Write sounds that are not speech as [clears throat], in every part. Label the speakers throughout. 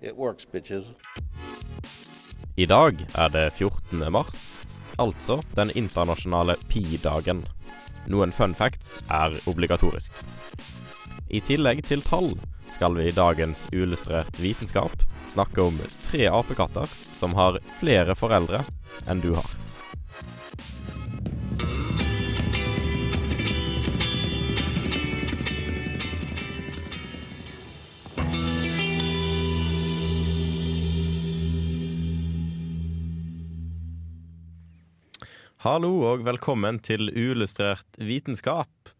Speaker 1: it works, bitches.
Speaker 2: I dag er det 14. mars, altså den internasjonale pi-dagen. Noen fun facts er obligatorisk. I tillegg til tall skal vi i dagens Uillustrert vitenskap snakke om tre apekatter som har flere foreldre enn du har. Hallo og velkommen til Uillustrert vitenskap.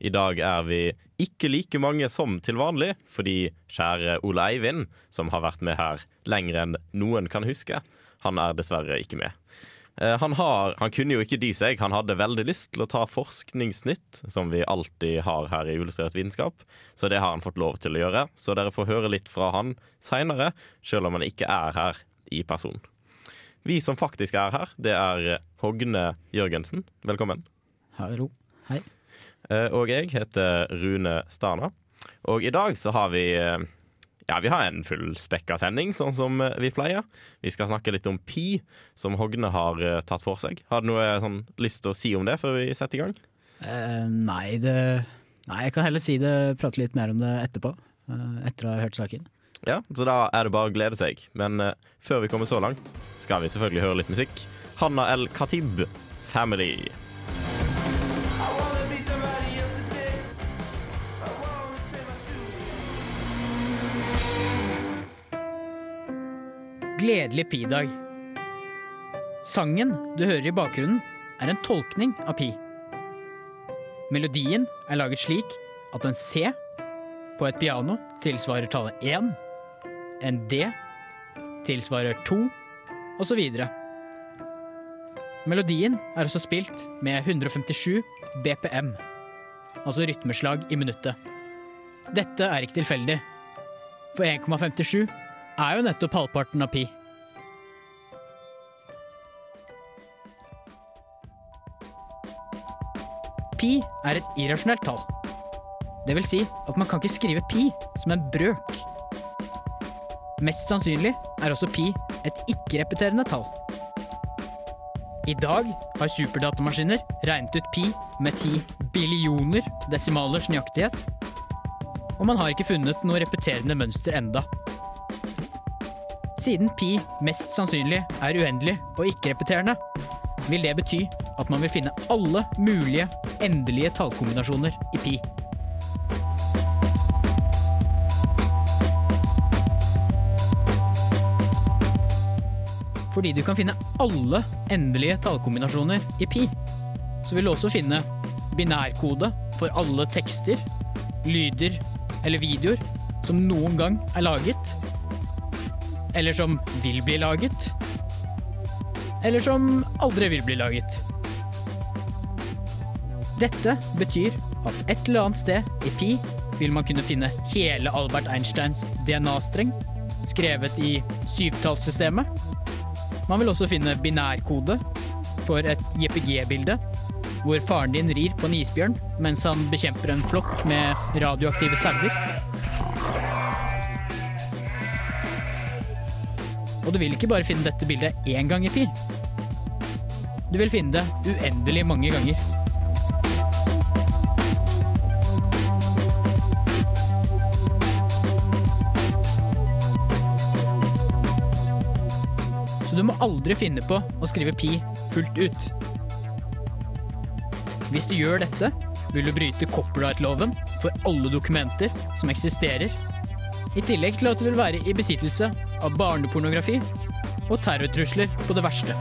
Speaker 2: I dag er vi ikke like mange som til vanlig, fordi kjære Ole Eivind, som har vært med her lenger enn noen kan huske, han er dessverre ikke med. Eh, Han, har, han kunne jo ikke dy seg, han hadde veldig lyst til å ta forskningsnytt, som vi alltid har her i Illustrert vitenskap, så det har han fått lov til å gjøre. Så dere får høre litt fra han seinere, sjøl om han ikke er her i person. Vi som faktisk er her, det er Hogne Jørgensen. Velkommen.
Speaker 3: Hallo. Hei.
Speaker 2: Eh, Og jeg heter Rune Stana. Og i dag så har vi eh, Ja, vi har en fullspekka sending, sånn som eh, vi pleier. Vi skal snakke litt om pi, som Hogne har eh, tatt for seg. Har du noe sånn, lyst til å si om det før vi setter i gang?
Speaker 3: Eh, nei, det Nei, jeg kan heller si det, prate litt mer om det etterpå. eh, etter å ha hørt saken.
Speaker 2: Ja, Så da er det bare å glede seg. Men uh, før vi kommer så langt, skal vi selvfølgelig høre litt musikk. Hanna El Khatib, 'Family'.
Speaker 3: Gledelig pi-dag. Sangen du hører i bakgrunnen, er en tolkning av pi. Melodien er laget slik at en C på et piano tilsvarer tallet 1, en D tilsvarer 2, osv. Melodien er også spilt med 157 BPM, altså rytmeslag i minuttet. Dette er ikke tilfeldig, for 1,57 er jo nettopp halvparten av pi. Pi er et irrasjonelt tall. Det vil si at man kan ikke skrive pi som en brøk. Mest sannsynlig er også pi et ikke-repeterende tall. I dag har superdatamaskiner regnet ut pi med 10 billioner desimalers nøyaktighet, og man har ikke funnet noe repeterende mønster enda. Siden pi mest sannsynlig er uendelig og ikke-repeterende, vil det bety at man vil finne alle mulige endelige tallkombinasjoner i pi. Fordi du kan finne alle endelige tallkombinasjoner i pi, så vil du også finne binærkode for alle tekster, lyder eller videoer som noen gang er laget, eller som vil bli laget, eller som aldri vil bli laget. Dette betyr at et eller annet sted i pi vil man kunne finne hele Albert Einsteins DNA-streng, skrevet i syvtallssystemet. Man vil også finne binærkode for et JPG-bilde, hvor faren din rir på en isbjørn mens han bekjemper en flokk med radioaktive sauer. Og du vil ikke bare finne dette bildet én gang i fil. Du vil finne det uendelig mange ganger. Så du må aldri finne på å skrive pi fullt ut. Hvis du gjør dette, vil du bryte copyright-loven for alle dokumenter som eksisterer, i tillegg til at du vil være i besittelse av barnepornografi og terrortrusler på det verste.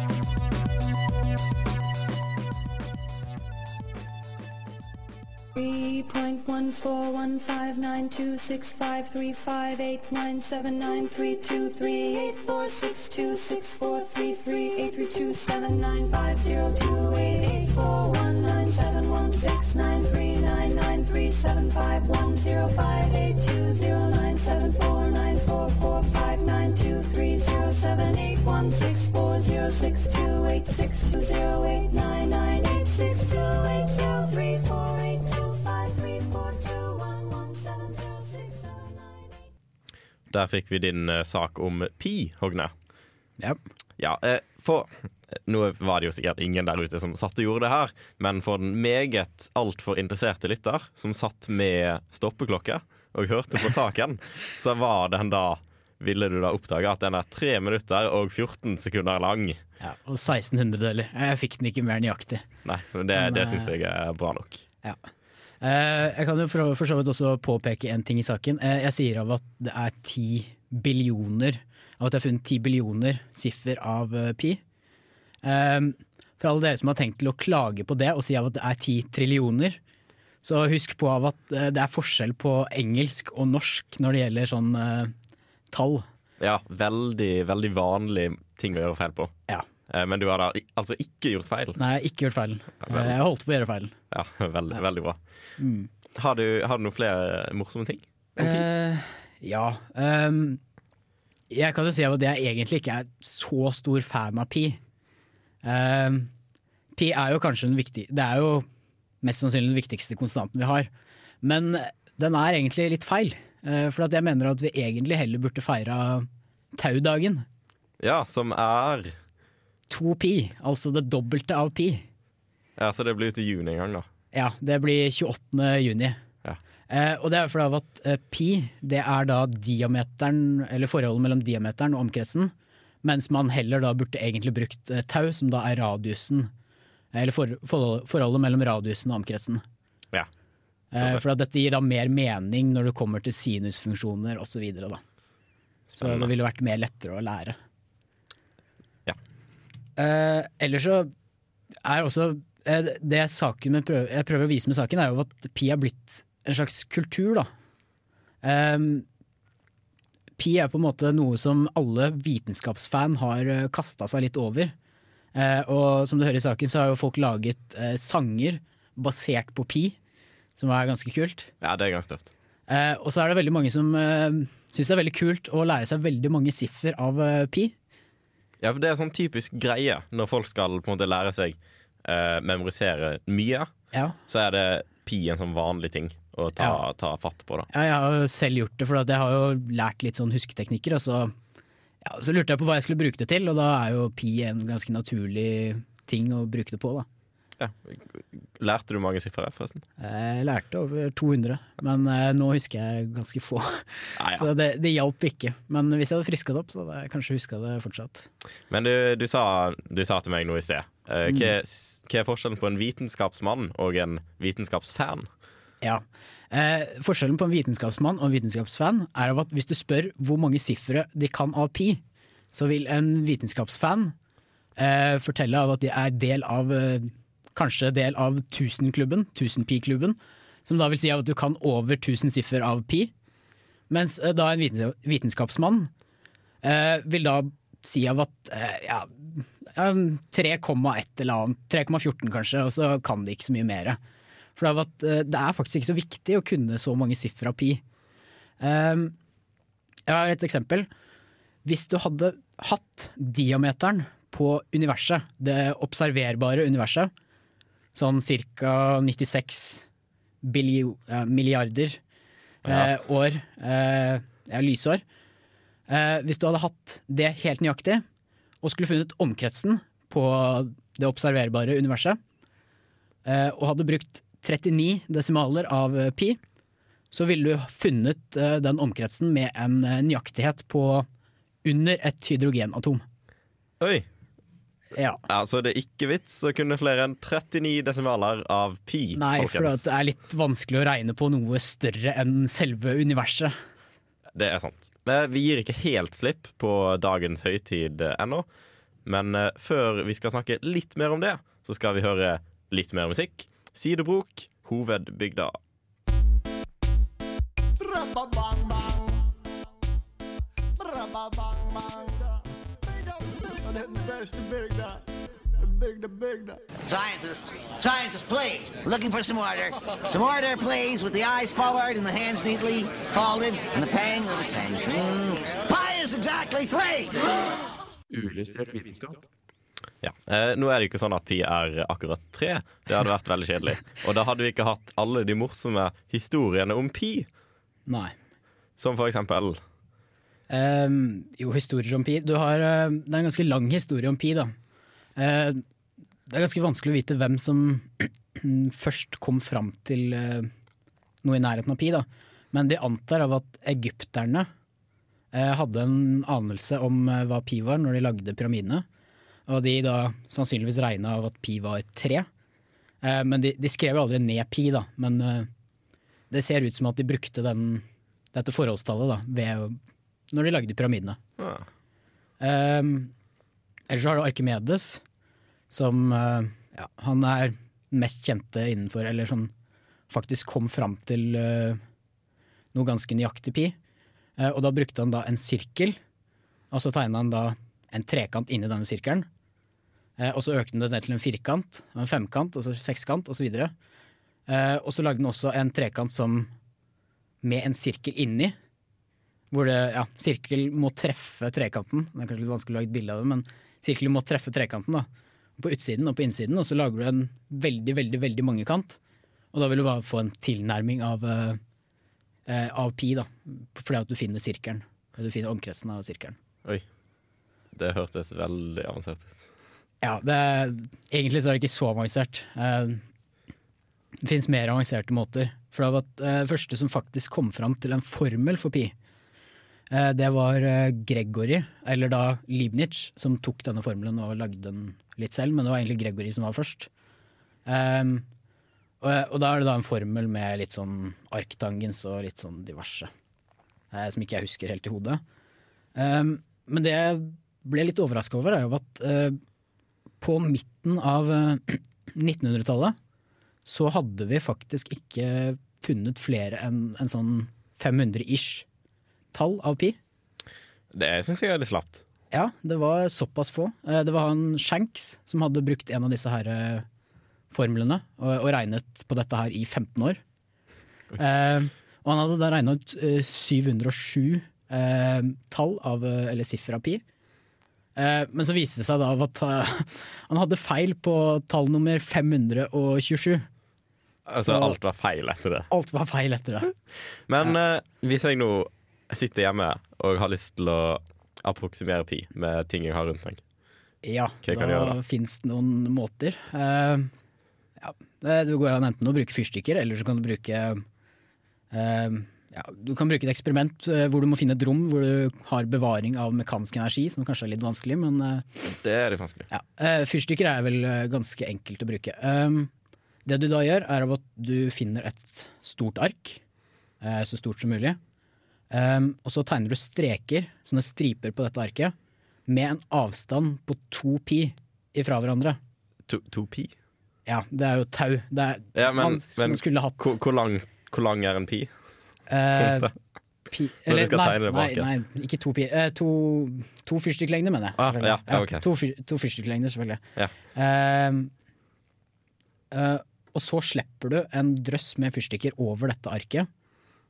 Speaker 4: point one four one five nine two six five three five eight nine seven nine three two three eight four six two six four three three eight three two seven nine five zero two eight eight four one nine seven one six nine three nine nine three seven five one zero five eight two zero nine seven four nine four four five nine two three zero seven eight one six four zero six two eight six two zero eight nine nine eight six two eight zero three four eight.
Speaker 2: Der fikk vi din eh, sak om pi, Hogne.
Speaker 3: Ja.
Speaker 2: Ja, eh, for Nå var det jo sikkert ingen der ute som satt og gjorde det her, men for den meget altfor interesserte lytter som satt med stoppeklokke og hørte på saken, [laughs] så var den da ville du da oppdage at den er 3 minutter og 14 sekunder lang.
Speaker 3: ja. Og 1600-deler. Jeg fikk den ikke mer nøyaktig.
Speaker 2: Nei, men det,
Speaker 3: Men,
Speaker 2: det
Speaker 3: eh,
Speaker 2: syns jeg er bra nok.
Speaker 3: Ja. Eh, jeg kan jo for, så vidt også påpeke en ting i saken. Eh, jeg sier av at det er ti billioner Av at jeg har funnet ti billioner siffer av eh, pi. Eh, for alle dere som har tenkt til å klage på det og si av at det er ti trillioner, så husk på av at det er forskjell på engelsk og norsk når det gjelder sånn tall.
Speaker 2: Ja, veldig, veldig vanlig ting å gjøre feil på.
Speaker 3: Ja.
Speaker 2: Eh, Men du har da altså ikke gjort feil.
Speaker 3: Nei, jeg har ikke gjort feil.
Speaker 2: Ja,
Speaker 3: Eh, jeg holdt på å gjøre feil.
Speaker 2: Ja, veldig, veldig bra.
Speaker 3: Mm.
Speaker 2: Har du, har du noen flere morsomme ting?
Speaker 3: Eh, ja. Um, jeg kan jo si at jeg egentlig ikke er så stor fan av pi. Um, pi er jo kanskje den viktige Det er jo mest sannsynlig den viktigste konstanten vi har. Men den er egentlig litt feil. Uh, for jeg mener at vi egentlig heller burde feira taudagen.
Speaker 2: Ja, som er
Speaker 3: To pi, altså det dobbelte av pi.
Speaker 2: Ja, Så det blir ut i juni en gang, da.
Speaker 3: Ja, det blir 28. juni.
Speaker 2: Ja.
Speaker 3: Eh, og det er fordi at eh, pi det er da diameteren, eller forholdet mellom diameteren og omkretsen, mens man heller da burde egentlig brukt eh, tau, som da er radiusen, eller for, for, forholdet mellom radiusen og omkretsen.
Speaker 2: Ja.
Speaker 3: Eh, for at dette gir da mer mening når det kommer til sinusfunksjoner osv. Så, videre, da. så det ville vært mer lettere å lære. Eh, ellers så er også eh, det saken med prøver, jeg prøver å vise med saken, er jo at pi er blitt en slags kultur, da. Ehm, pi er på en måte noe som alle vitenskapsfan har uh, kasta seg litt over. Eh, og som du hører i saken, så har jo folk laget eh, sanger basert på pi, som er ganske kult.
Speaker 2: Ja, det er ganske tøft.
Speaker 3: Eh, og så er det veldig mange som eh, syns det er veldig kult å lære seg veldig mange siffer av eh, pi.
Speaker 2: Ja, for Det er sånn typisk greie når folk skal på en måte lære seg eh, memorisere mye.
Speaker 3: Ja.
Speaker 2: Så er det pi en sånn vanlig ting å ta,
Speaker 3: Ja.
Speaker 2: ta fatt på. da
Speaker 3: Ja, jeg har jo selv gjort det, for jeg har jo lært litt sånn husketeknikker. Og så, ja, så lurte jeg på hva jeg skulle bruke det til, og da er jo pi en ganske naturlig ting å bruke det på. da.
Speaker 2: Ja. Lærte du mange sifre, forresten?
Speaker 3: Jeg lærte over 200, men eh, nå husker jeg ganske få.
Speaker 2: Ah, ja.
Speaker 3: Så det, det hjalp ikke. Men hvis jeg hadde friska det opp, så hadde jeg kanskje huska det fortsatt.
Speaker 2: Men du, du, sa, du sa til meg noe i sted. Eh,
Speaker 3: Mm.
Speaker 2: hva, hva er forskjellen på en vitenskapsmann og en vitenskapsfan?
Speaker 3: Ja. Eh, forskjellen på en vitenskapsmann og en vitenskapsfan er at hvis du spør hvor mange sifre de kan av pi, så vil en vitenskapsfan eh, fortelle at de er del av eh, kanskje del av 1000-klubben, 1000-pi-klubben, som da vil si at du kan over 1000 siffer av pi. Mens eh, da en vitenskapsmann eh, vil da si av at eh, ja, ja, 3,1 eller annet, 3,14 kanskje, og så kan de ikke så mye mer. For det er, at, eh, det er faktisk ikke så viktig å kunne så mange siffer av pi. Um, jeg har et eksempel. Hvis du hadde hatt diameteren på universet, det observerbare universet, sånn ca. 96 bilio, eh, milliarder eh, år, eh, lysår eh, Hvis du hadde hatt det helt nøyaktig, og skulle funnet omkretsen på det observerbare universet, eh, og hadde brukt 39 desimaler av pi, så ville du funnet den omkretsen med en nøyaktighet på under et hydrogenatom.
Speaker 2: Oi!
Speaker 3: Ja.
Speaker 2: Altså, det er ikke vits å kunne flere enn 39 desimaler av pi.
Speaker 3: Nei,
Speaker 2: folkens.
Speaker 3: for det er litt vanskelig å regne på noe større enn selve universet.
Speaker 2: Det er sant. Vi gir ikke helt slipp på dagens høytid eh, ennå. Men eh, før vi skal snakke litt mer om det, så skal vi høre litt mer musikk. Sidebrok, hovedbygda.
Speaker 5: Scientists, scientists, please. Looking for some order. Some order, please, with the eyes forward and the hands neatly folded and the pang of attention. Pi is exactly three.
Speaker 2: Uillustrert vitenskap. Ja. Eh, nå er det jo ikke sånn at pi er akkurat tre. Det hadde vært veldig kjedelig. Og da hadde vi ikke hatt alle de morsomme historiene om pi.
Speaker 3: Nei.
Speaker 2: Som for eksempel
Speaker 3: Ehm, jo, historier om pi. Du har, eh, det er en ganske lang historie om pi, da. Uh, det er ganske vanskelig å vite hvem som [clears throat] først kom fram til uh, noe i nærheten av pi, da. Men de antar av at egypterne hadde en anelse om hva pi var når de lagde pyramidene. Og de da sannsynligvis regna av at pi var tre. Men de, de skrev jo aldri ned pi, da. Men det ser ut som at de brukte den, dette forholdstallet da, ved, å- når de lagde pyramidene.
Speaker 2: Ja.
Speaker 3: Um, ellers så har du Arkimedes, som uh, ja, Han er mest kjente innenfor Eller som faktisk kom fram til uh, noe ganske nøyaktig pi. Uh, og da brukte han da en sirkel, og så tegna han da en trekant inni denne sirkelen. Og så økte han det ned til en firkant, en femkant, og så sekskant. Og, eh, og så lagde han også en trekant som med en sirkel inni. Hvor det, ja, sirkel må treffe trekanten. Det er kanskje litt vanskelig å lage et bilde av det, men sirkelen må treffe trekanten da. På utsiden og på innsiden, og så lager du en veldig, veldig veldig mangekant. Og da vil du bare få en tilnærming av, eh, eh, av pi, da. Fordi at du finner sirkelen. Du finner omkretsen av sirkelen.
Speaker 2: Oi. Det hørtes veldig avansert ut.
Speaker 3: Ja, det egentlig så er det ikke så avansert. Eh, Det finnes mer avanserte måter. For det var eh, det første som faktisk kom fram til en formel for pi. Eh, Det var eh, Gregory, eller da Leibniz, som tok denne formelen og lagde den litt selv, men det var egentlig Gregory som var først. Um, og, og da er det da en formel med litt sånn arktangens og litt sånn diverse, uh, som ikke jeg husker helt i hodet. Um, men det jeg ble litt overraska over, er jo at uh, på midten av [clears throat] uh, 1900-tallet så hadde vi faktisk ikke funnet flere enn en sånn 500-ish tall av pi.
Speaker 2: Det syns jeg er litt slapt.
Speaker 3: Ja, det var såpass få. Eh, Det var han Shanks som hadde brukt en av disse her eh, formlene og, regnet på dette her i 15 år. Eh, og han hadde da regna ut eh, 707 eh, tall av, eh, eller siffer av pi. Eh, men så viste det seg da at eh, [laughs] han hadde feil på tall nummer 527.
Speaker 2: Altså,
Speaker 3: Så-
Speaker 2: alt var feil etter det.
Speaker 3: Alt var feil etter det.
Speaker 2: Men eh, hvis jeg nå sitter hjemme og har lyst til å approksimere pi med ting jeg har rundt meg
Speaker 3: Ja,
Speaker 2: jeg
Speaker 3: da
Speaker 2: da?
Speaker 3: fins det noen måter. Uh, ja, det- du går an enten å bruke fyrstikker, eller så kan du bruke uh, ja, Du kan bruke et eksperiment uh, hvor du må finne et rom hvor du har bevaring av mekanisk energi, som kanskje er litt vanskelig, men
Speaker 2: Det er litt vanskelig.
Speaker 3: ja. Fyrstikker er vel ganske enkelt å bruke. Det du da gjør, er at du finner et stort ark, så stort som mulig. Um, og så tegner du streker, sånne striper på dette arket, med en avstand på to pi ifra hverandre.
Speaker 2: To, to pi?
Speaker 3: Ja, det er jo tau. Det er,
Speaker 2: Ja, men,
Speaker 3: man,
Speaker 2: men
Speaker 3: man
Speaker 2: hvor, hvor, lang, hvor lang er en pi? Uh,
Speaker 3: pi,
Speaker 2: eller,
Speaker 3: nei, nei, nei, ikke to pi. Uh, to, to fyrstikklengder, mener jeg.
Speaker 2: Ah, ja, ja,
Speaker 3: to, fyr, to fyrstikklengder, selvfølgelig.
Speaker 2: Ja.
Speaker 3: Eh, og så slipper du en drøss med fyrstikker over dette arket,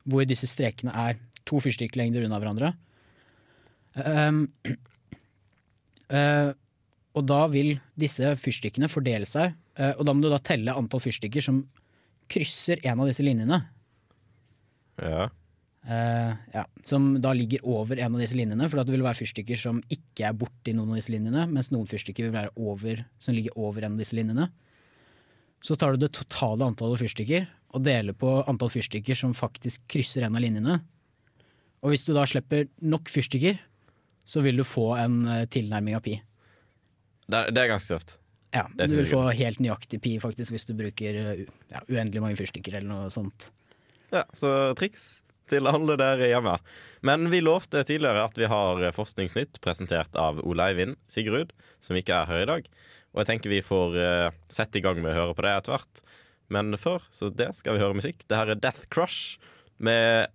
Speaker 3: hvor disse strekene er to fyrstikklengder unna hverandre. Um, uh, og da vil disse fyrstikkene fordele seg, uh, og da må du da telle antall fyrstikker som krysser en av disse linjene.
Speaker 2: Ja.
Speaker 3: Uh, ja, som da ligger over en av disse linjene, for det vil være fyrstikker som ikke er borti noen av disse linjene, mens noen fyrstikker vil være over, som ligger over en av disse linjene. Så tar du det totale antallet fyrstikker og deler på antall fyrstikker som faktisk krysser en av linjene. Og hvis du da slipper nok fyrstikker, så vil du få en eh, tilnærming av pi.
Speaker 2: Det, det er ganske tøft.
Speaker 3: Ja,
Speaker 2: Det
Speaker 3: Du vil få helt nøyaktig pi faktisk hvis du bruker eh, ja, uendelig mange fyrstikker eller noe sånt.
Speaker 2: Ja, så triks til alle der hjemme. Men vi lovte tidligere at vi har Forskningsnytt presentert av Ole Eivind Sigrud, som ikke er her i dag. Og jeg tenker vi får eh, sette i gang med å høre på det etter hvert. Men før så det skal vi høre musikk. Det her er Death Crush med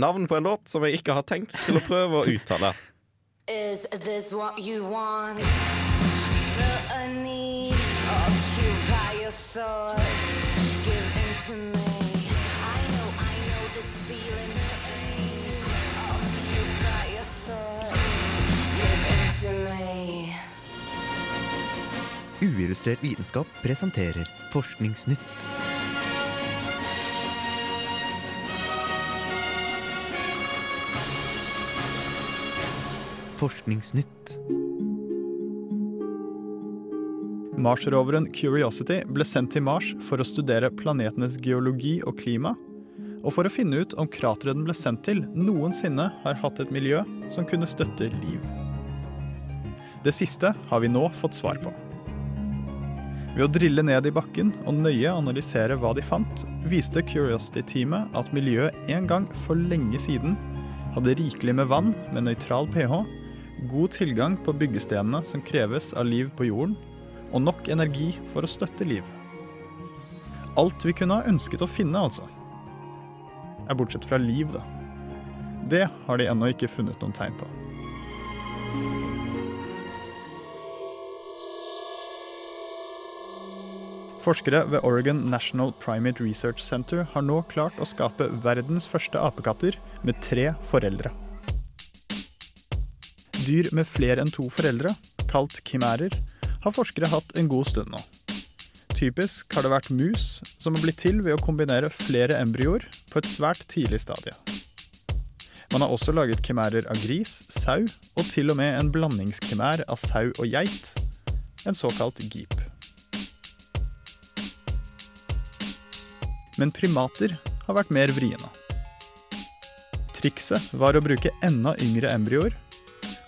Speaker 2: navn på en låt som jeg ikke har tenkt til å prøve å uttale.
Speaker 6: Is this what you want? Feel a need, occupy your thoughts, give in to me. I know, I know this feeling strange. Occupy your thoughts, give in to me.
Speaker 7: Uillustrert vitenskap presenterer Forskningsnytt. Forskningsnytt.
Speaker 8: Mars-roveren Curiosity ble sendt til Mars for å studere planetenes geologi og klima, og for å finne ut om krateret den ble sendt til, noensinne har hatt et miljø som kunne støtte liv. Det siste har vi nå fått svar på. Ved å drille ned i bakken og nøye analysere hva de fant, viste Curiosity-teamet at miljøet en gang for lenge siden hadde rikelig med vann med nøytral pH, god tilgang på byggestenene som kreves av liv på jorden, og nok energi for å støtte liv. Alt vi kunne ha ønsket å finne, altså. Er bortsett fra liv, da. Det har de ennå ikke funnet noen tegn på. Forskere ved Oregon National Primate Research Center har nå klart å skape verdens første apekatter med tre foreldre. Dyr med flere enn to foreldre, kalt kimærer, har forskere hatt en god stund nå. Typisk har det vært mus som har blitt til ved å kombinere flere embryoer på et svært tidlig stadie. Man har også laget kimærer av gris, sau og til og med en blandingskimær av sau og geit, en såkalt geep. Men primater har vært mer vriene. Trikset var å bruke enda yngre embryoer,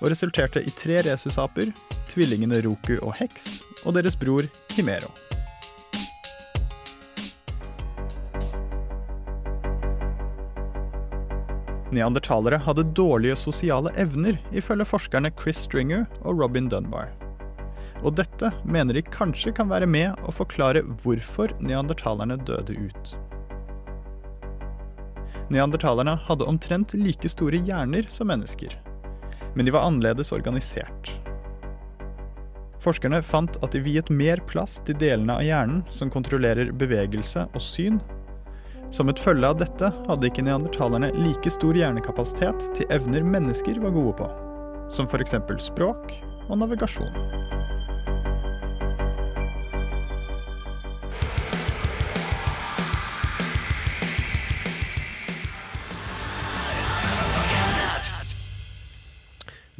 Speaker 8: og resulterte i tre rhesusaper, tvillingene Roku og Hex, og deres bror Himero. Neandertalere hadde dårlige sosiale evner, ifølge forskerne Chris Stringer og Robin Dunbar. Og dette mener de kanskje kan være med å forklare hvorfor neandertalerne døde ut. Neandertalerne hadde omtrent like store hjerner som mennesker, men de var annerledes organisert. Forskerne fant at de viet mer plass til delene av hjernen som kontrollerer bevegelse og syn. Som et følge av dette hadde ikke neandertalerne like stor hjernekapasitet til evner mennesker var gode på, som f.eks. språk og navigasjon.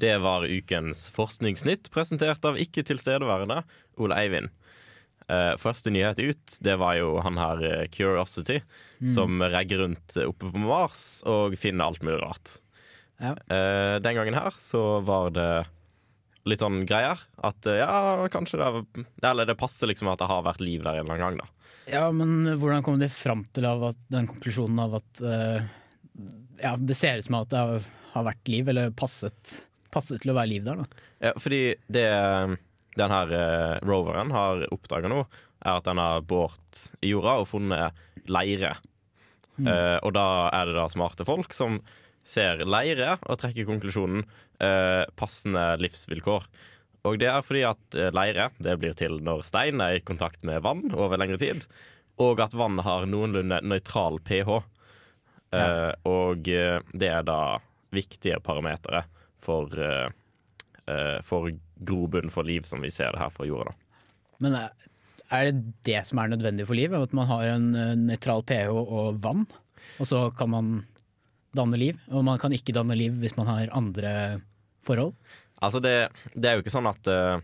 Speaker 2: Det var ukens Forskningsnytt, presentert av ikke tilstedeværende Ole Eivind. Uh, første nyhet ut, det var jo han her eh, Curiosity,
Speaker 3: Mm.
Speaker 2: som regger rundt oppe på Mars og finner alt mulig rart.
Speaker 3: Ja.
Speaker 2: Uh, den gangen her så var det litt sånn greier. At ja, kanskje det er, Eller det passer liksom at det har vært liv der en eller annen gang, da.
Speaker 3: Ja, men hvordan kom de fram til av at, den konklusjonen av at ja, det ser ut som at det har, har vært liv, eller passet, passet til å være liv der? da?
Speaker 2: Ja, fordi det den her uh, roveren har oppdaga nå, er at den har båret i jorda og funnet leire.
Speaker 3: Mm.
Speaker 2: Uh, og da er det da smarte folk som ser leire og trekker konklusjonen uh, passende livsvilkår. Og det er fordi at leire det blir til når stein er i kontakt med vann over lengre tid, og at vann har noenlunde nøytral pH. Eh, og det er da viktige parametere for, eh, eh, for grobunn for liv, som vi ser det her fra jorda. da.
Speaker 3: Men er er det det som er nødvendig for liv? At man har en eh, nøytral pH og vann, og så kan man danne liv? Og man kan ikke danne liv hvis man har andre forhold?
Speaker 2: Altså, det, det er jo ikke sånn at uh,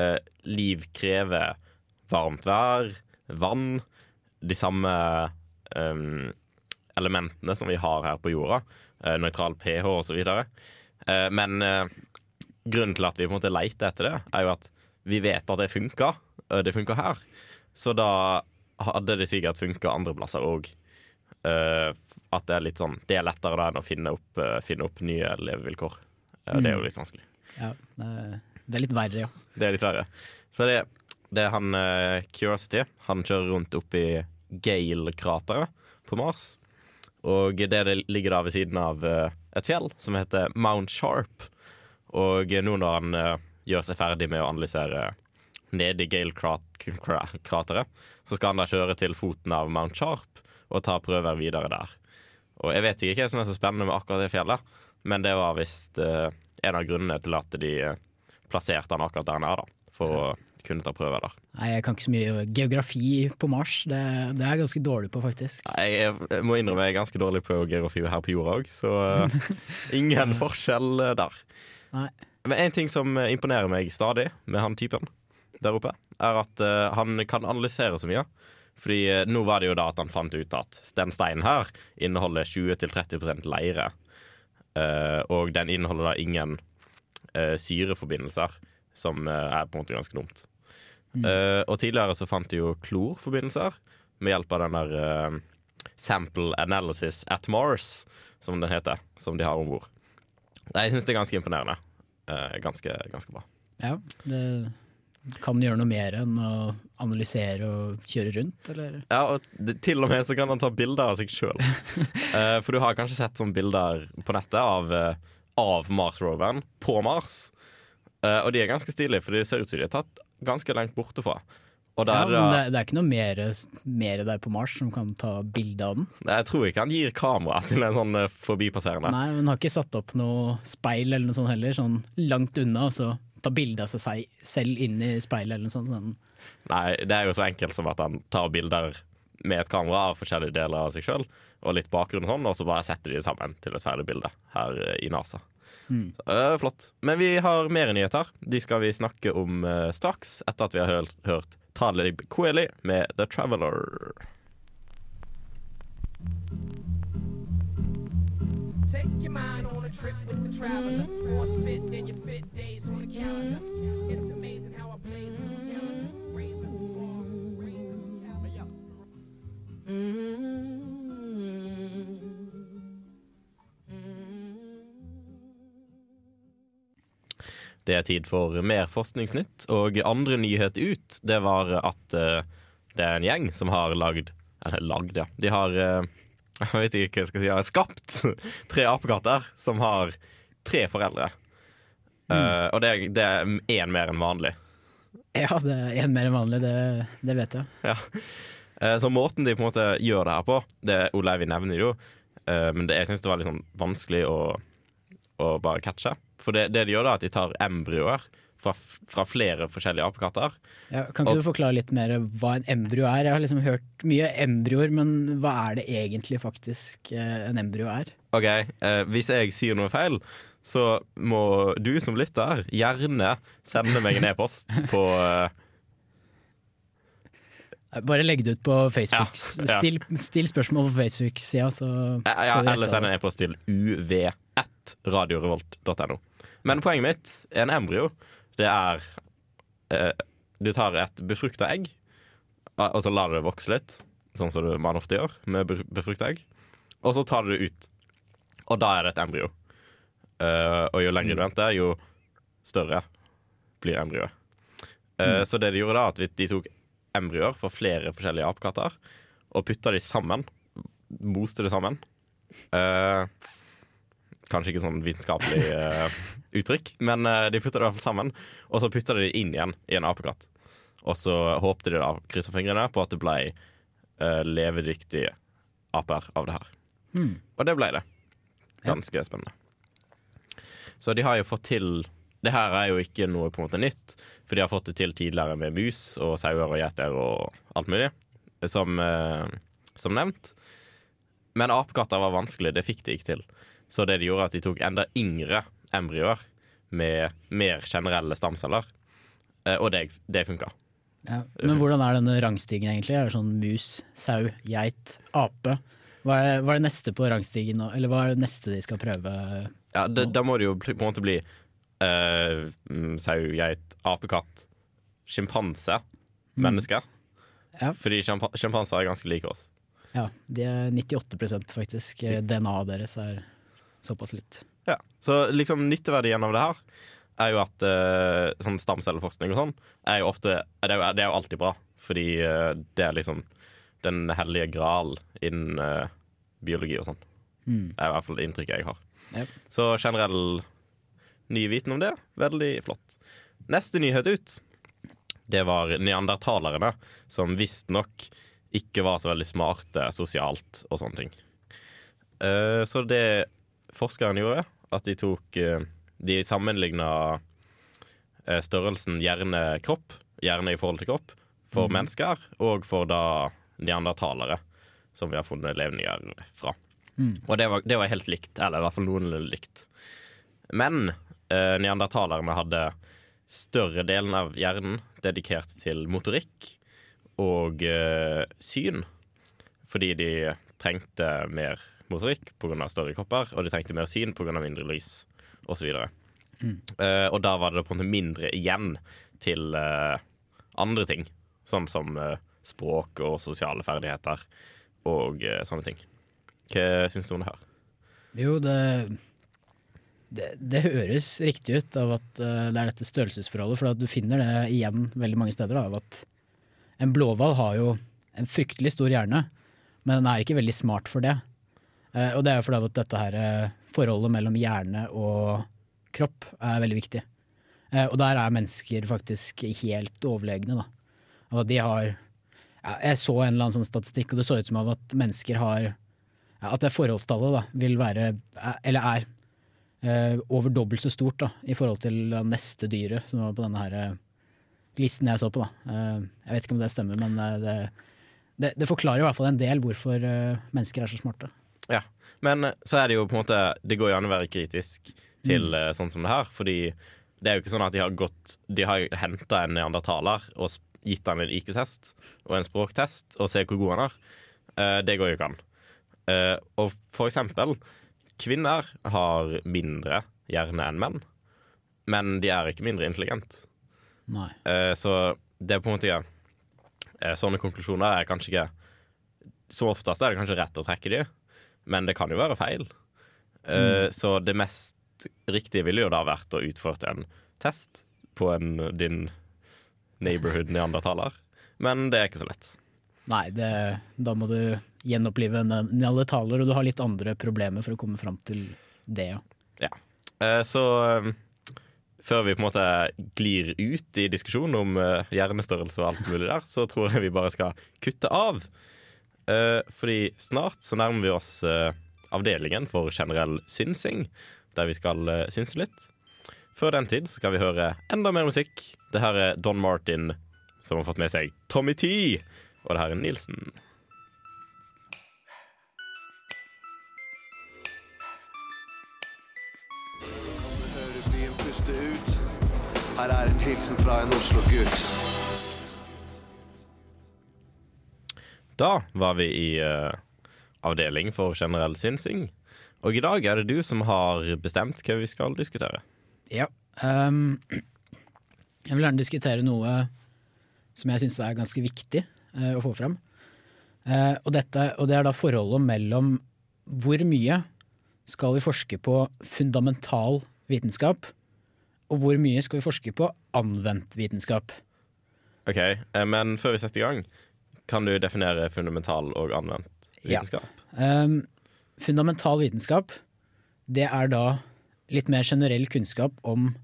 Speaker 2: eh, liv krever varmt vær, vann, de samme um, elementene som vi har her på jorda. Uh, nøytral pH osv. Uh, men eh, grunnen til at vi på en måte leter etter det, er jo at vi vet at det funka. Uh, det funka her. Så da hadde det sikkert funka andre plasser òg. at det er litt sånn Det er lettere da enn å finne opp, uh, finne opp nye levevilkår. Eh, Det er jo
Speaker 3: Mm.
Speaker 2: litt vanskelig.
Speaker 3: Ja, det er- litt verre, ja.
Speaker 2: Det er litt verre. Så det, det er han eh, Curiosity. Han kjører rundt oppi Gale-krateret på Mars. Og det, det ligger da ved siden av eh, et fjell som heter Mount Sharp. Og nå når han uh, gjør seg ferdig med å analysere nedi Gale-krateret, så skal han da kjøre til foten av Mount Sharp og ta prøver videre der. Og jeg vet ikke hva som er så spennende med akkurat det fjellet, men det var visst uh, en av grunnene til at de eh, plasserte han akkurat der nede, da, for å kunne ta prøver der.
Speaker 3: Nei, jeg kan ikke så mye geografi på Mars. Det, det er jeg ganske dårlig på, faktisk.
Speaker 2: Nei, Jeg, jeg må innrømme jeg er ganske dårlig på geografi her på jorda òg, så eh, ingen [laughs] forskjell eh, der.
Speaker 3: Nei.
Speaker 2: Men en ting som eh, imponerer meg stadig med han typen der oppe, er at uh, han kan analysere så mye. Fordi uh, nå var det jo da at han fant ut at den steinen her inneholder 20-30% leire. Uh, og den inneholder da ingen syreforbindelser, som er på en måte ganske dumt.
Speaker 3: Mm.
Speaker 2: Eh, og tidligere så fant de jo klorforbindelser med hjelp av den der uh, Sample Analysis at Mars, som den heter, som de har om bord. Jeg syns det er ganske imponerende. Uh, ganske, ganske bra.
Speaker 3: Ja, det kan gjøre noe mer enn å analysere og kjøre rundt, eller?
Speaker 2: Ja, og det, til og med så kan han ta bilder av seg sjøl. [laughs] for du har kanskje sett sånne bilder på nettet av, uh, av Mars-roveren på Mars. Uh, og de er ganske stilige, for de ser ut som de er tatt ganske langt borte fra. Og
Speaker 3: Ja, men det, det er ikke noe mer, mer der på Mars som kan ta bilde av den?
Speaker 2: Jeg tror ikke han gir kamera til en sånn eh, forbipasserende.
Speaker 3: Nei, men har ikke satt opp noe speil eller noe sånt heller, sånn langt unna, og så ta bilde av seg selv inn i speilet eller noe sånt. Sånn.
Speaker 2: Nei, det er jo så enkelt som at han tar bilder med et kamera av forskjellige deler av seg sjøl, og litt bakgrunn og sånn, og så bare setter de det sammen til et ferdig bilde her eh, i NASA.
Speaker 3: Mm.
Speaker 2: Så, øh, flott. Men vi har mer nyheter. De skal vi snakke om uh, straks, etter at vi har hørt, hørt Talib Kweli med The Traveler.
Speaker 9: Take your mind on a trip with the traveler. More spit than your fit days on the calendar. It's amazing how I blaze with challenges. Raise the bar, raise the caliber.
Speaker 2: Det er tid for mer forskningsnytt, og andre nyhet ut, det var at uh, det er en gjeng som har lagd Eller lagd, ja. De har uh, [laughs] Jeg vet ikke hva jeg skal si. Har skapt [laughs] tre apekatter som har tre foreldre. Eh, og det, er- det er én mer enn vanlig.
Speaker 3: Ja, det er én mer enn vanlig, det, det vet jeg.
Speaker 2: Ja. Så måten de på en måte gjør det her på det Ole nevner jo, men det, jeg syns det var litt sånn vanskelig å, å bare catche. For det, det de gjør, da er at de tar embryoer fra, fra flere forskjellige apekatter.
Speaker 3: Ja, kan ikke
Speaker 2: Og-
Speaker 3: du forklare litt mer hva en embryo er? Jeg har liksom hørt mye embryoer, men hva er det egentlig faktisk eh, en embryo er?
Speaker 2: OK, eh, hvis jeg sier noe feil, så må du som lytter gjerne sende meg en e-post [laughs] på eh,
Speaker 3: Bare legg det ut på Facebook.
Speaker 2: Ja, ja.
Speaker 3: Still, still spørsmål på Facebook-sida, så
Speaker 2: Ja, eller send en e-post til uv1radiorevolt.no. Men poenget mitt, er en embryo, det er eh, Du tar et befrukta egg, og så lar du det vokse litt, sånn som man ofte gjør med be- befrukta egg. Og så tar du det ut, og da er det et embryo. Eh, og jo lenger du venter, jo større blir embryoet. Eh,
Speaker 3: Mm.
Speaker 2: Så det de gjorde da, at de tok embryoer fra flere forskjellige apekatter og putta de sammen. Moste det sammen. Eh, kanskje ikke sånn vitenskapelig uh, uttrykk, men uh, de putta det i hvert fall sammen. Og så putta de det inn igjen i en apekatt. Og så håpte de da, kryssa fingrene, på at det ble uh, levedyktige aper av det her.
Speaker 3: Mm.
Speaker 2: Og det ble det. Ganske spennende. Så de har jo fått til Det her er jo ikke noe på en måte nytt, for de har fått det til tidligere med mus og sauer og geiter og alt mulig, som, som nevnt. Men apekatter var vanskelig, det fikk de ikke til. Så det de gjorde, at de tok enda yngre embryoer med mer generelle stamceller, eh, og det, det funka.
Speaker 3: Ja. Men hvordan er denne rangstigen egentlig? Er det sånn mus, sau, geit, ape? Hva er, hva er det neste på rangstigen nå? Eller hva er det neste de skal prøve?
Speaker 2: Ja, det, Da må det jo på en måte bli mm, sau, geit, apekatt, sjimpanse,
Speaker 3: Mm.
Speaker 2: menneske.
Speaker 3: Ja.
Speaker 2: Fordi sjimpa- sjimpanser er ganske like oss.
Speaker 3: Ja, de er 98 faktisk. Eh, DNA-et deres er såpass likt.
Speaker 2: Ja. Så liksom nytteverdien av det her er jo at uh, sånn stamcelleforskning og sånn er jo ofte Det er jo, det er jo alltid bra, fordi uh, det er liksom den hellige gral innen uh, biologi og sånn.
Speaker 3: Mm.
Speaker 2: Det er i hvert fall inntrykket jeg har.
Speaker 3: Yep.
Speaker 2: Så generell ny viten om det, veldig flott. Neste nyhet ut, det var neandertalerne, som visstnok ikke var så veldig smarte sosialt og sånne ting. Uh, så det forskeren gjorde, at de tok eh, De sammenligna eh, størrelsen hjerne-kropp, hjerne i forhold til kropp, for
Speaker 3: Mhm.
Speaker 2: mennesker, og for da neandertalere, som vi har funnet levninger fra.
Speaker 3: Mm.
Speaker 2: Og det var, det var helt likt, eller i hvert fall noenlunde likt. Men eh, neandertalerne hadde større delen av hjernen dedikert til motorikk og eh, syn, fordi de trengte mer motorikk pga. større kropper, og de trengte mer syn pga. mindre lys, osv.
Speaker 3: Mm.
Speaker 2: Uh, og da var det på en måte mindre igjen til uh, andre ting, sånn som uh, språk og sosiale ferdigheter og sånne ting. Hva syns du om det her?
Speaker 3: Jo, det, det, det høres riktig ut av at det er dette størrelsesforholdet, for at du finner det igjen veldig mange steder. Da, av at en blåhval har jo en fryktelig stor hjerne, men den er ikke veldig smart for det. Eh, og det er fordi at dette her eh, forholdet mellom hjerne og kropp er veldig viktig. Eh, og der er mennesker faktisk helt overlegne. De har Jeg så en eller annen sånn statistikk, og det så ut som at mennesker har At det forholdstallet da, vil være, er- eller er, over dobbelt så stort da, i forhold til neste dyret som var på denne her listen jeg så på. Da. Jeg vet ikke om det stemmer, men det, det, det forklarer i hvert fall en del hvorfor mennesker er så smarte.
Speaker 2: Ja, men eh, så er det jo på en måte Det går jo an å være kritisk til mm. sånn som det her, fordi det er jo ikke sånn at de har gått De har henta en neandertaler og gitt han en IQ-test og en språktest og se hvor god han er. Uh, det går jo ikke an. Uh, og for eksempel, kvinner har mindre hjerne enn menn, men de er ikke mindre intelligent.
Speaker 3: Nei.
Speaker 2: Eh, så det er på en måte eh, Sånne konklusjoner er kanskje ikke Som oftest er det kanskje rett å trekke de, men det kan jo være feil. Eh, Så det mest riktige ville jo da vært å utføre en test på en, din neighborhood neandertaler, men det er ikke så lett.
Speaker 3: Nei, det, da må du gjenopplive en neandertaler, og du har litt andre problemer for å komme fram til det. Ja.
Speaker 2: Ja. Eh, Så eh, før vi på en måte glir ut i diskusjonen om uh, hjernestørrelse og alt mulig der, så tror jeg vi bare skal kutte av. Eh, Fordi snart så nærmer vi oss eh, avdelingen for generell synsing, der vi skal eh, synse litt. Før den tid skal vi høre enda mer musikk. Det her er Don Martin, som har fått med seg Tommy T. Og det her er Nilsen.
Speaker 10: Her er en hilsen fra en Oslo-gutt.
Speaker 2: Da var vi i uh, avdeling for generell synsing. Og i dag er det du som har bestemt hva vi skal diskutere.
Speaker 3: Ja. Um, [clears throat] jeg vil gjerne diskutere noe som jeg syns er ganske viktig uh, å få frem. Uh, og, dette, og det er da forholdet mellom hvor mye skal vi forske på fundamental vitenskap, og hvor mye skal vi forske på anvendt vitenskap.
Speaker 2: Ok, eh, Men før vi setter i gang, kan du definere fundamental og anvendt
Speaker 3: Ja.
Speaker 2: vitenskap?
Speaker 3: Ehm, fundamental vitenskap, det er da litt mer generell kunnskap om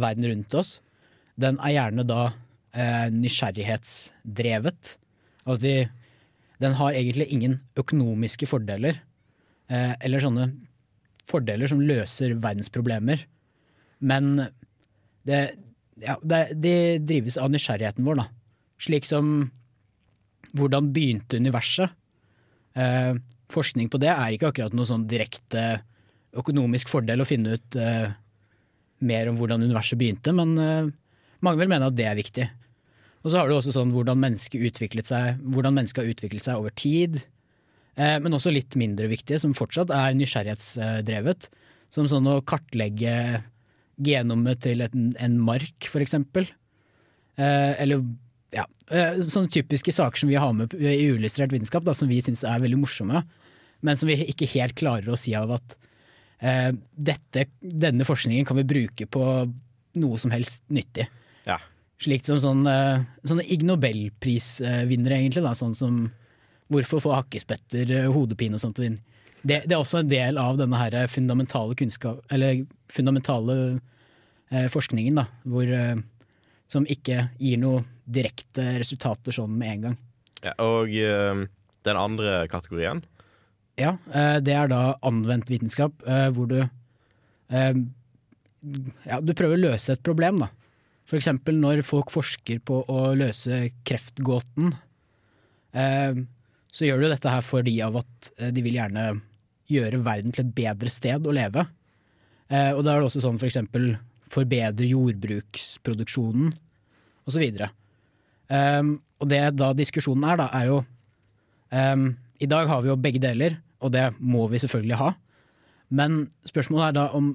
Speaker 3: verden rundt oss. Den er gjerne da eh, nysgjerrighetsdrevet. Altså de, den har egentlig ingen økonomiske fordeler, eh, eller sånne fordeler som løser verdensproblemer. Men det, ja, det, det drives av nysgjerrigheten vår, da. Slik som hvordan begynte universet? Eh, forskning på det er ikke akkurat noe sånn direkte økonomisk fordel å finne ut eh, mer om hvordan universet begynte, men eh, mange vil mene at det er viktig. Og så har du også sånn hvordan mennesket utviklet seg, hvordan mennesket har utviklet seg over tid. Eh, men også litt mindre viktig, som fortsatt er nysgjerrighetsdrevet. Som sånn å kartlegge genomet til en, en mark, for eksempel. Eh, eller ja, eh, sånne typiske saker som vi har med i uillustrert vitenskap, da, som vi syns er veldig morsomme, men som vi ikke helt klarer å si av at eh, dette, denne forskningen kan vi bruke på noe som helst nyttig.
Speaker 2: Ja.
Speaker 3: Slikt som sånn, eh, sånne Ig Nobelprisvinnere, egentlig. Da, sånn som Hvorfor få hakkespetter eh, hodepine og sånt? Det, det er også en del av denne her fundamentale kunnskap, eller fundamentale eh, forskningen, da, hvor, eh, som ikke gir noe direkte resultater sånn med en gang.
Speaker 2: Ja, og eh, den andre kategorien?
Speaker 3: Ja, eh, det er da anvendt vitenskap, eh, hvor du ja, du prøver å løse et problem, da. For eksempel når folk forsker på å løse kreftgåten, så gjør du dette her fordi av at de vil gjerne gjøre verden til et bedre sted å leve. Eh, og da er det også sånn for eksempel forbedre jordbruksproduksjonen, videre. Um, og det da diskusjonen er, da, er jo um, I dag har vi jo begge deler, og det må vi selvfølgelig ha. Men spørsmålet er da om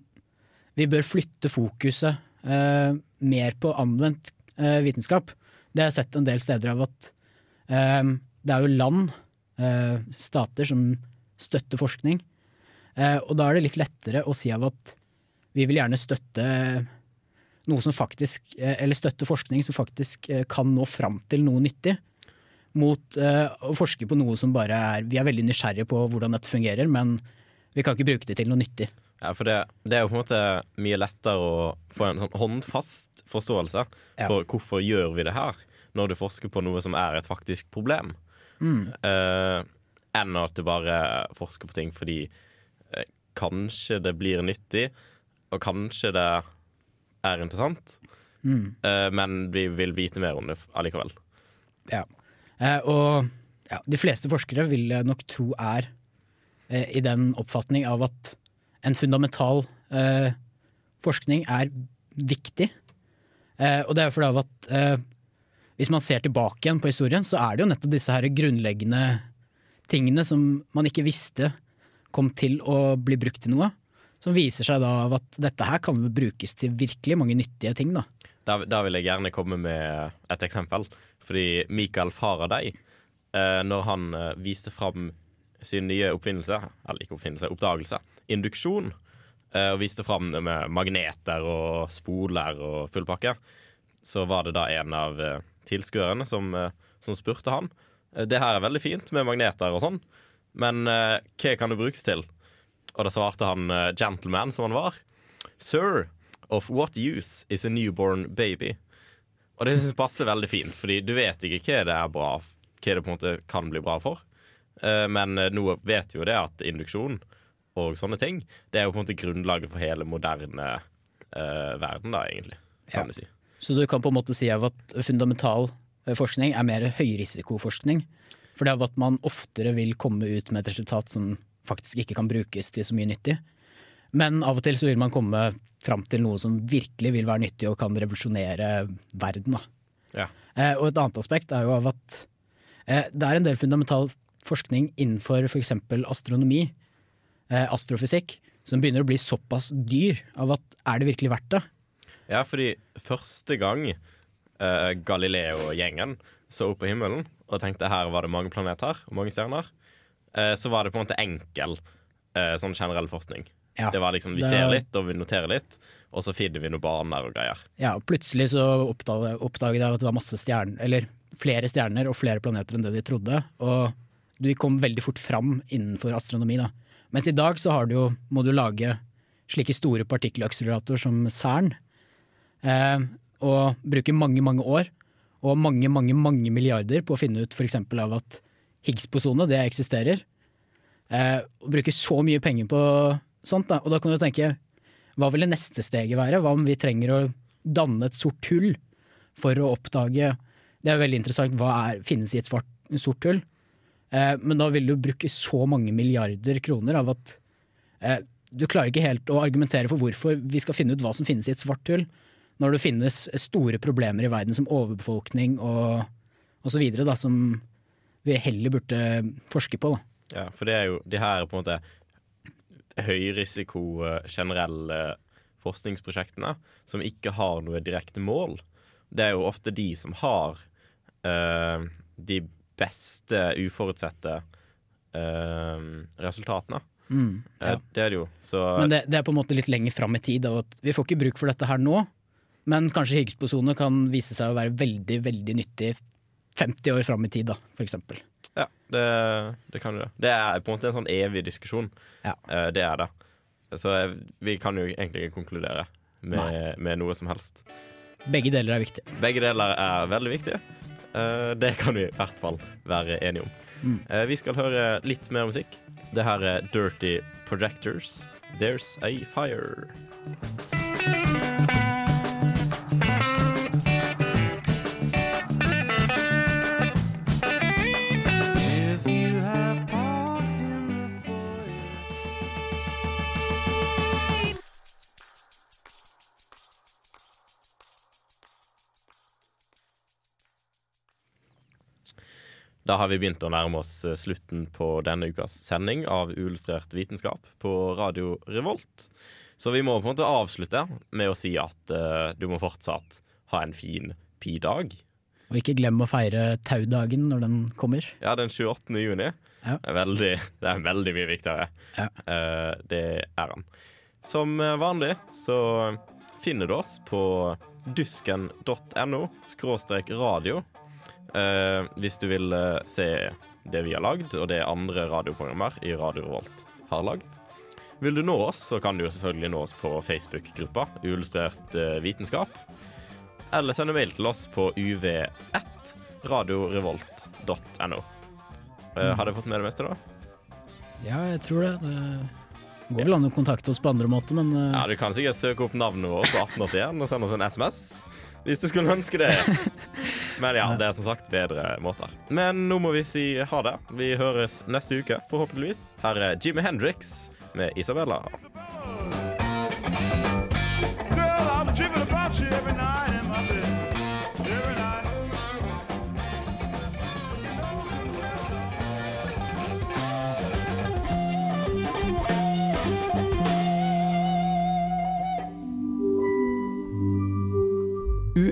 Speaker 3: vi bør flytte fokuset uh, mer på anvendt uh, vitenskap. Det har jeg sett en del steder av at um, det er jo land, uh, stater, som støtter forskning. og da er det litt lettere å si av at vi vil gjerne støtte noe som faktisk, eller støtte forskning som faktisk kan nå fram til noe nyttig, mot å forske på noe som bare er Vi er veldig nysgjerrige på hvordan dette fungerer, men vi kan ikke bruke det til noe nyttig.
Speaker 2: Ja, for det, det er jo på en måte mye lettere å få en sånn håndfast forståelse
Speaker 3: Ja.
Speaker 2: for hvorfor gjør vi det her, når du forsker på noe som er et faktisk problem,
Speaker 3: Mm.
Speaker 2: eh, enn at du bare forsker på ting fordi eh, kanskje det blir nyttig, og kanskje det er interessant,
Speaker 3: Mm.
Speaker 2: eh, men vi vil vite mer om det allikevel.
Speaker 3: Ja. Eh, og ja, de fleste forskere vil jeg nok tro er eh, i den oppfatning av at en fundamental eh, forskning er viktig. Eh, og det er fordi av at eh, hvis man ser tilbake igjen på historien, så er det jo nettopp disse her grunnleggende tingene som man ikke visste kom til å bli brukt til noe. Som viser seg da at dette her kan brukes til virkelig mange nyttige ting. da.
Speaker 2: Da, da vil jeg gjerne komme med et eksempel. Fordi Michael Faraday, eh, når han eh, viste fram sin nye oppfinnelse, eller ikke oppfinnelse, oppdagelse, induksjon, eh, og viste fram det med magneter og spoler og full pakke, så var det da en av tilskuerne som, som spurte han det her er veldig fint med magneter og sånn, men hva kan det brukes til? Og da svarte han uh, gentleman som han var. Sir, of what use is a newborn baby? Og det synes jeg passer veldig fint, fordi du vet ikke hva det er bra Hva det på en måte kan bli bra for. Uh, Men eh, nå vet jo det at induksjon og sånne ting, det er jo på en måte grunnlaget for hele moderne uh, verden, da, egentlig. Kan du si.
Speaker 3: Så du kan på en måte si at fundamental forskning er mer høyrisikoforskning. For det er at man oftere vil komme ut med et resultat som faktisk ikke kan brukes til så mye nyttig. Men av og til så vil man komme fram til noe som virkelig vil være nyttig og kan revolusjonere verden.
Speaker 2: Ja.
Speaker 3: Eh, og et annet aspekt er jo av at eh, det er en del fundamental forskning innenfor f.eks. astronomi, eh, astrofysikk, som begynner å bli såpass dyr av at er det virkelig verdt det?
Speaker 2: Ja, fordi første gang eh, Galileo-gjengen så opp på himmelen og tenkte her var det mange planeter og mange stjerner, så var det på en måte enkel eh, sånn generell forskning.
Speaker 3: Ja,
Speaker 2: det var liksom, Vi
Speaker 3: det-
Speaker 2: ser litt, og vi noterer litt, og så finner vi noen baner og greier.
Speaker 3: Ja, og plutselig så oppdaget, oppdaget jeg at det var masse stjerner, eller flere stjerner og flere planeter enn det de trodde. Og du kom veldig fort fram innenfor astronomi. da. Mens i dag så har du jo, må du lage slike store partikkelakseleratorer som CERN, eh, og bruke mange, mange år og mange, mange, mange milliarder på å finne ut f.eks. av at Higgs-bosone, det eksisterer. Eh, og bruke så mye penger på sånt, da. Og da kan du tenke, hva vil det neste steget være? Hva om vi trenger å danne et sort hull for å oppdage Det er veldig interessant, hva er, finnes i et svart, sort hull? Eh, men da vil du bruke så mange milliarder kroner av at eh, du klarer ikke helt å argumentere for hvorfor vi skal finne ut hva som finnes i et svart hull, når det finnes store problemer i verden som overbefolkning og, osv., som vi heller burde forske på. Da.
Speaker 2: Ja, for det er jo de her på en måte høyrisiko eh, generelle forskningsprosjektene som ikke har noe direkte mål. Det er jo ofte de som har øh, de beste uforutsette øh, resultatene.
Speaker 3: Mm, ja.
Speaker 2: Eh, Det er det jo. Så
Speaker 3: Men det, det er på en måte litt lenger fram i tid. At vi får ikke bruk for dette her nå, men kanskje Higgs-bosone kan vise seg å være veldig veldig nyttig 50 år fram i tid, da, for eksempel.
Speaker 2: Ja, det, det kan du det. Det er på en måte en sånn evig diskusjon. Eh, det er det. Så jeg, vi kan jo egentlig ikke konkludere med, med noe som helst.
Speaker 3: Begge deler er viktig.
Speaker 2: Begge deler er veldig viktige. Eh, det kan vi i hvert fall være enige om.
Speaker 3: Mm.
Speaker 2: Eh, vi skal høre litt mer musikk. Det her er Dirty Projectors. There's a fire. Da har vi begynt å nærme oss eh, slutten på denne ukas sending av Uillustrert vitenskap på Radio Revolt. Så vi må på en måte avslutte med å si at uh, du må fortsatt ha en fin pi-dag.
Speaker 3: Og ikke glem å feire taudagen når den kommer.
Speaker 2: Ja, den 28. juni.
Speaker 3: Ja.
Speaker 2: Det, er veldig, det er veldig mye viktigere. Eh, det er han. Som vanlig så finner du oss på dusken.no skråstrek radio. Eh, hvis du vil eh, se det vi har lagd, og det andre radioprogrammer i Radio Revolt har lagd. Vil du nå oss, så kan du jo selvfølgelig nå oss på Facebook-gruppa Uillustrert eh, vitenskap. Eller sende mail til oss på uv1 radiorevolt.no. Eh, har dere fått med det meste, da?
Speaker 3: Ja, jeg tror det. Det går vel an å kontakte oss på andre måter, men
Speaker 2: Ja, Du kan sikkert søke opp navnet vårt på 1881 og sende oss en SMS. Hvis du skulle ønske det. [laughs] Men ja, det er som sagt bedre måter. Men nå må vi si ha det. Vi høres neste uke, forhåpentligvis. Her er Jimmy Hendrix med Isabella.